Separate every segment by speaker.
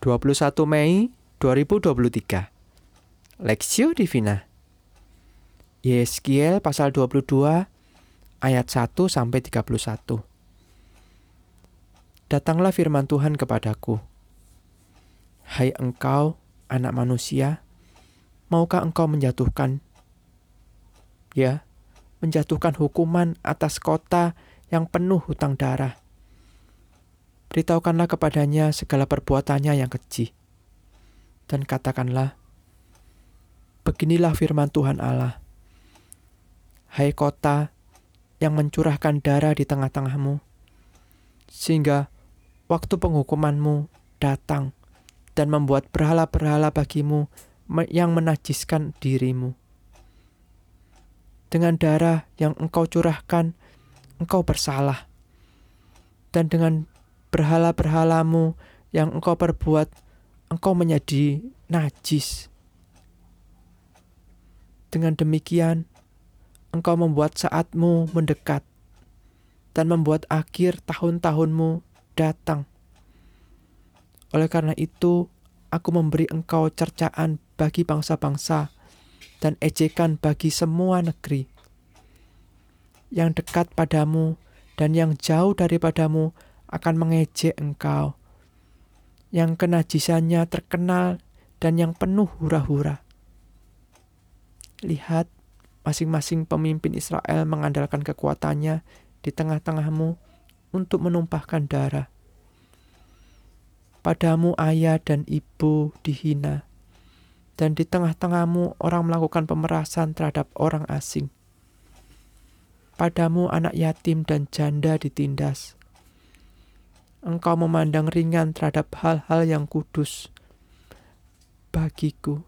Speaker 1: 21 Mei 2023 Lexio Divina. Yeskiel pasal 22 ayat 1 sampai 31 Datanglah firman Tuhan kepadaku. Hai engkau anak manusia maukah engkau menjatuhkan? Ya menjatuhkan hukuman atas kota yang penuh hutang darah Beritahukanlah kepadanya segala perbuatannya yang keji. Dan katakanlah, Beginilah firman Tuhan Allah. Hai kota yang mencurahkan darah di tengah-tengahmu, sehingga waktu penghukumanmu datang dan membuat berhala-berhala bagimu yang menajiskan dirimu. Dengan darah yang engkau curahkan, engkau bersalah. Dan dengan berhala-berhalamu yang engkau perbuat, engkau menjadi najis. Dengan demikian, engkau membuat saatmu mendekat dan membuat akhir tahun-tahunmu datang. Oleh karena itu, aku memberi engkau cercaan bagi bangsa-bangsa dan ejekan bagi semua negeri. Yang dekat padamu dan yang jauh daripadamu akan mengejek engkau, yang kenajisannya terkenal dan yang penuh hura-hura. Lihat, masing-masing pemimpin Israel mengandalkan kekuatannya di tengah-tengahmu untuk menumpahkan darah. Padamu ayah dan ibu dihina, dan di tengah-tengahmu orang melakukan pemerasan terhadap orang asing. Padamu anak yatim dan janda ditindas, engkau memandang ringan terhadap hal-hal yang kudus bagiku,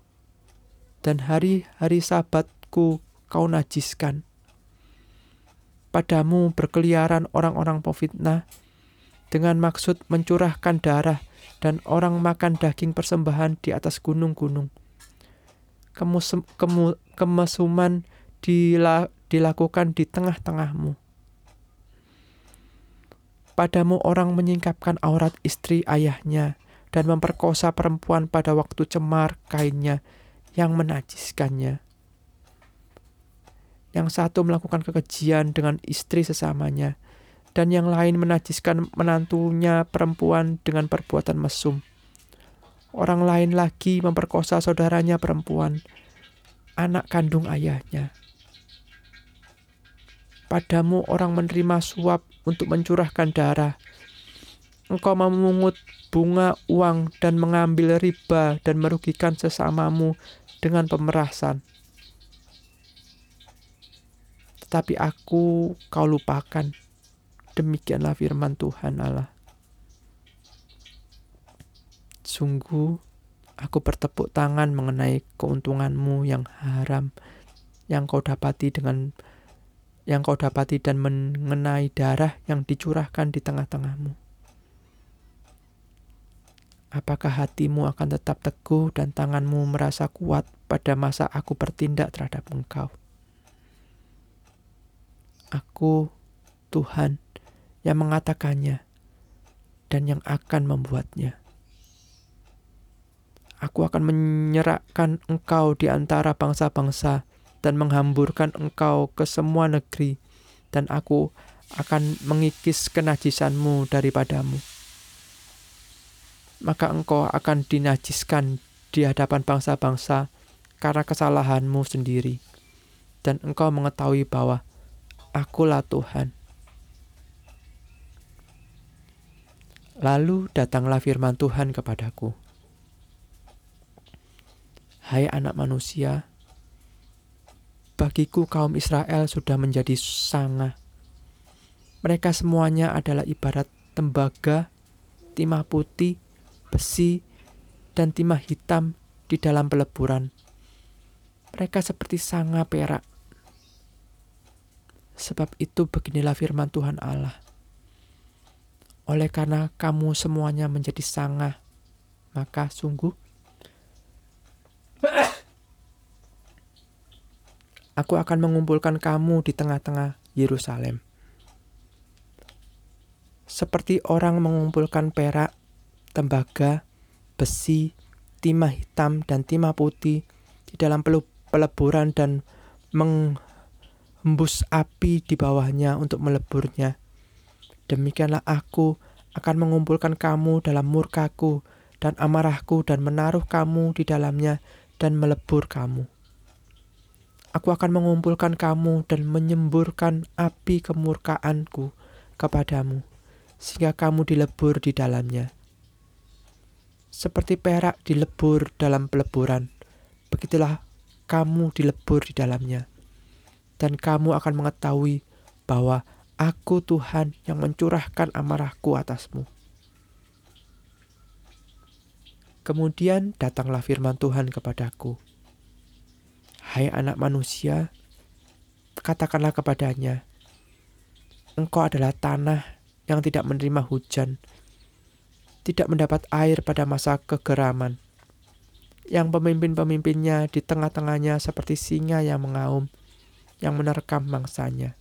Speaker 1: dan hari-hari sabatku kau najiskan. Padamu berkeliaran orang-orang pofitnah dengan maksud mencurahkan darah dan orang makan daging persembahan di atas gunung-gunung. Kemesuman dilakukan di tengah-tengahmu Padamu orang menyingkapkan aurat istri ayahnya dan memperkosa perempuan pada waktu cemar kainnya yang menajiskannya. Yang satu melakukan kekejian dengan istri sesamanya, dan yang lain menajiskan menantunya perempuan dengan perbuatan mesum. Orang lain lagi memperkosa saudaranya perempuan, anak kandung ayahnya. Padamu orang menerima suap untuk mencurahkan darah. Engkau memungut bunga uang dan mengambil riba dan merugikan sesamamu dengan pemerasan. Tetapi aku kau lupakan. Demikianlah firman Tuhan Allah. Sungguh, aku bertepuk tangan mengenai keuntunganmu yang haram yang kau dapati dengan yang kau dapati dan mengenai darah yang dicurahkan di tengah-tengahmu. Apakah hatimu akan tetap teguh dan tanganmu merasa kuat pada masa aku bertindak terhadap engkau? Aku, Tuhan, yang mengatakannya dan yang akan membuatnya. Aku akan menyerahkan engkau di antara bangsa-bangsa dan menghamburkan engkau ke semua negeri, dan aku akan mengikis kenajisanmu daripadamu. Maka engkau akan dinajiskan di hadapan bangsa-bangsa karena kesalahanmu sendiri, dan engkau mengetahui bahwa akulah Tuhan. Lalu datanglah firman Tuhan kepadaku. Hai anak manusia, Bagiku kaum Israel sudah menjadi sangat. Mereka semuanya adalah ibarat tembaga, timah putih, besi, dan timah hitam di dalam peleburan. Mereka seperti sanga perak. Sebab itu beginilah firman Tuhan Allah. Oleh karena kamu semuanya menjadi sanga, maka sungguh Aku akan mengumpulkan kamu di tengah-tengah Yerusalem. Seperti orang mengumpulkan perak, tembaga, besi, timah hitam, dan timah putih di dalam peleburan dan menghembus api di bawahnya untuk meleburnya. Demikianlah aku akan mengumpulkan kamu dalam murkaku dan amarahku dan menaruh kamu di dalamnya dan melebur kamu. Aku akan mengumpulkan kamu dan menyemburkan api kemurkaanku kepadamu, sehingga kamu dilebur di dalamnya. Seperti perak dilebur dalam peleburan, begitulah kamu dilebur di dalamnya. Dan kamu akan mengetahui bahwa aku Tuhan yang mencurahkan amarahku atasmu. Kemudian datanglah firman Tuhan kepadaku Hai anak manusia, katakanlah kepadanya, Engkau adalah tanah yang tidak menerima hujan, tidak mendapat air pada masa kegeraman, yang pemimpin-pemimpinnya di tengah-tengahnya seperti singa yang mengaum, yang menerkam mangsanya.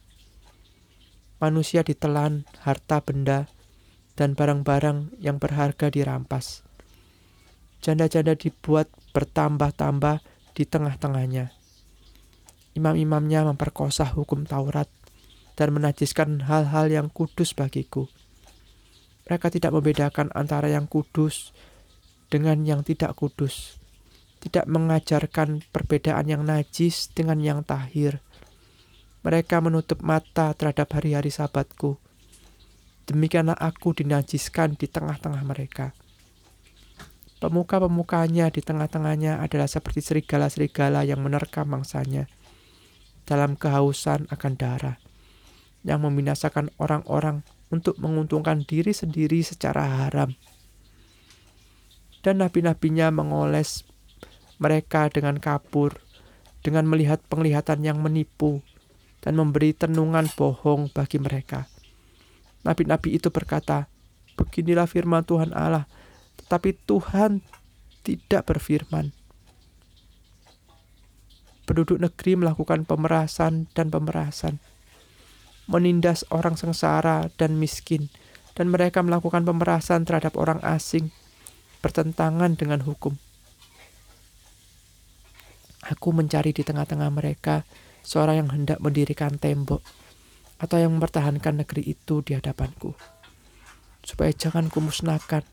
Speaker 1: Manusia ditelan harta benda dan barang-barang yang berharga dirampas. Janda-janda dibuat bertambah-tambah di tengah-tengahnya imam-imamnya memperkosa hukum Taurat dan menajiskan hal-hal yang kudus bagiku. Mereka tidak membedakan antara yang kudus dengan yang tidak kudus, tidak mengajarkan perbedaan yang najis dengan yang tahir. Mereka menutup mata terhadap hari-hari sabatku. Demikianlah aku dinajiskan di tengah-tengah mereka. Pemuka-pemukanya di tengah-tengahnya adalah seperti serigala-serigala yang menerkam mangsanya dalam kehausan akan darah, yang membinasakan orang-orang untuk menguntungkan diri sendiri secara haram. Dan nabi-nabinya mengoles mereka dengan kapur, dengan melihat penglihatan yang menipu, dan memberi tenungan bohong bagi mereka. Nabi-nabi itu berkata, Beginilah firman Tuhan Allah, tetapi Tuhan tidak berfirman penduduk negeri melakukan pemerasan dan pemerasan, menindas orang sengsara dan miskin, dan mereka melakukan pemerasan terhadap orang asing, bertentangan dengan hukum. Aku mencari di tengah-tengah mereka seorang yang hendak mendirikan tembok atau yang mempertahankan negeri itu di hadapanku, supaya jangan kumusnahkan.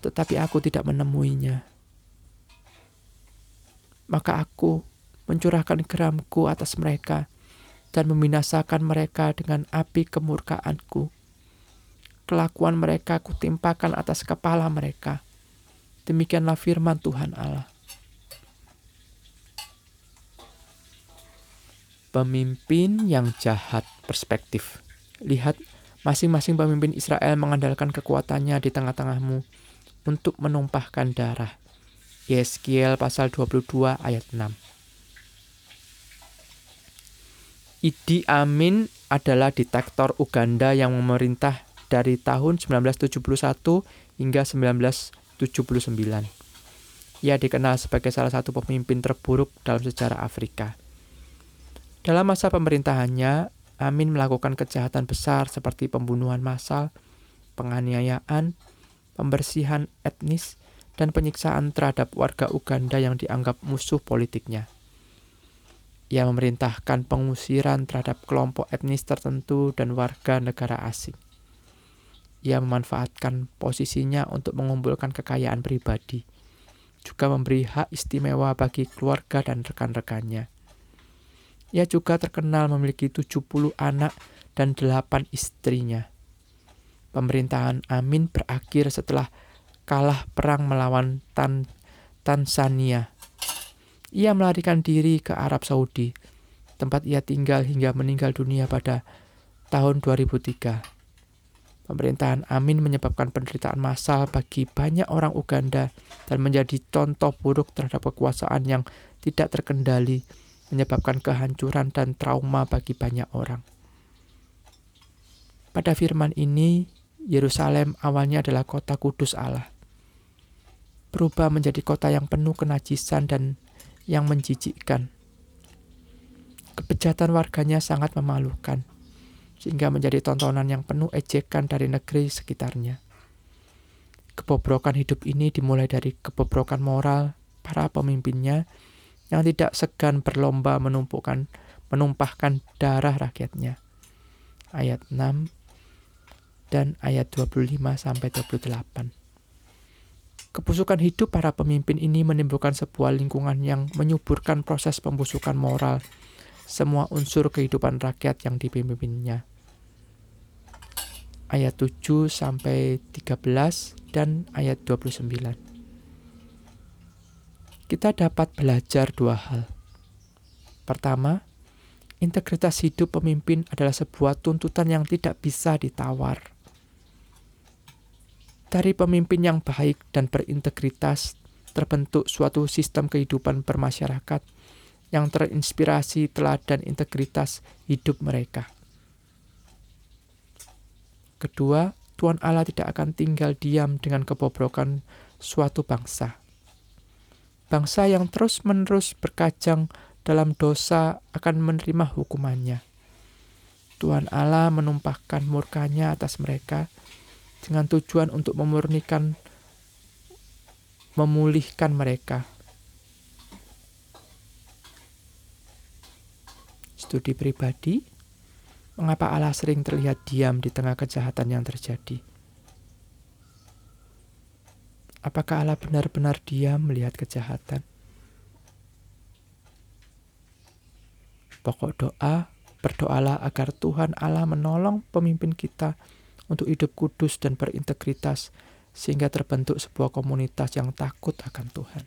Speaker 1: Tetapi aku tidak menemuinya maka aku mencurahkan geramku atas mereka dan membinasakan mereka dengan api kemurkaanku. Kelakuan mereka kutimpakan atas kepala mereka. Demikianlah firman Tuhan Allah. Pemimpin yang jahat perspektif. Lihat, masing-masing pemimpin Israel mengandalkan kekuatannya di tengah-tengahmu untuk menumpahkan darah. Yeskiel pasal 22 ayat 6. Idi Amin adalah diktator Uganda yang memerintah dari tahun 1971 hingga 1979. Ia dikenal sebagai salah satu pemimpin terburuk dalam sejarah Afrika. Dalam masa pemerintahannya, Amin melakukan kejahatan besar seperti pembunuhan massal, penganiayaan, pembersihan etnis, dan penyiksaan terhadap warga Uganda yang dianggap musuh politiknya. Ia memerintahkan pengusiran terhadap kelompok etnis tertentu dan warga negara asing. Ia memanfaatkan posisinya untuk mengumpulkan kekayaan pribadi, juga memberi hak istimewa bagi keluarga dan rekan-rekannya. Ia juga terkenal memiliki 70 anak dan 8 istrinya. Pemerintahan Amin berakhir setelah kalah perang melawan Tan Tanzania. Ia melarikan diri ke Arab Saudi, tempat ia tinggal hingga meninggal dunia pada tahun 2003. Pemerintahan Amin menyebabkan penderitaan massal bagi banyak orang Uganda dan menjadi contoh buruk terhadap kekuasaan yang tidak terkendali, menyebabkan kehancuran dan trauma bagi banyak orang. Pada firman ini, Yerusalem awalnya adalah kota kudus Allah. Berubah menjadi kota yang penuh kenajisan dan yang menjijikkan. Kebejatan warganya sangat memalukan, sehingga menjadi tontonan yang penuh ejekan dari negeri sekitarnya. Kebobrokan hidup ini dimulai dari kebobrokan moral para pemimpinnya yang tidak segan berlomba menumpukan menumpahkan darah rakyatnya. Ayat 6 dan ayat 25 sampai 28. Kebusukan hidup para pemimpin ini menimbulkan sebuah lingkungan yang menyuburkan proses pembusukan moral semua unsur kehidupan rakyat yang dipimpinnya. Ayat 7 sampai 13 dan ayat 29. Kita dapat belajar dua hal. Pertama, integritas hidup pemimpin adalah sebuah tuntutan yang tidak bisa ditawar. Dari pemimpin yang baik dan berintegritas terbentuk suatu sistem kehidupan bermasyarakat yang terinspirasi teladan integritas hidup mereka. Kedua, Tuhan Allah tidak akan tinggal diam dengan kebobrokan suatu bangsa. Bangsa yang terus-menerus berkajang dalam dosa akan menerima hukumannya. Tuhan Allah menumpahkan murkanya atas mereka dengan tujuan untuk memurnikan memulihkan mereka. Studi pribadi, mengapa Allah sering terlihat diam di tengah kejahatan yang terjadi? Apakah Allah benar-benar diam melihat kejahatan? Pokok doa, berdoalah agar Tuhan Allah menolong pemimpin kita untuk hidup kudus dan berintegritas, sehingga terbentuk sebuah komunitas yang takut akan Tuhan.